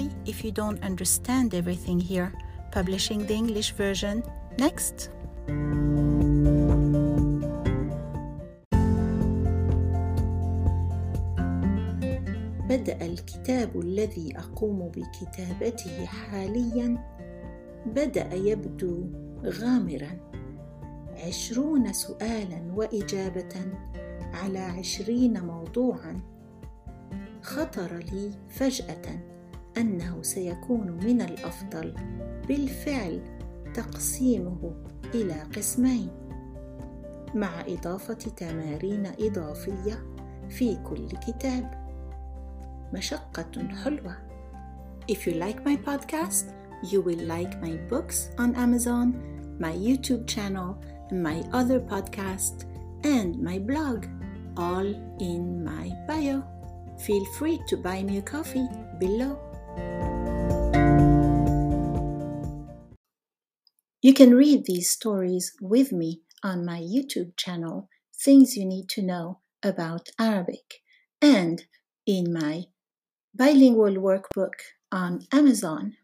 sorry if you don't understand everything here. Publishing the English version. Next. بدأ الكتاب الذي أقوم بكتابته حاليا. بدأ يبدو غامرا. عشرون سؤالا وإجابة على عشرين موضوعا. خطر لي فجأة. أنه سيكون من الأفضل بالفعل تقسيمه إلى قسمين مع إضافة تمارين إضافية في كل كتاب مشقة حلوة If you like my podcast, you will like my books on Amazon, my YouTube channel, my other podcast, and my blog, all in my bio. Feel free to buy me a coffee below. You can read these stories with me on my YouTube channel, Things You Need to Know About Arabic, and in my bilingual workbook on Amazon.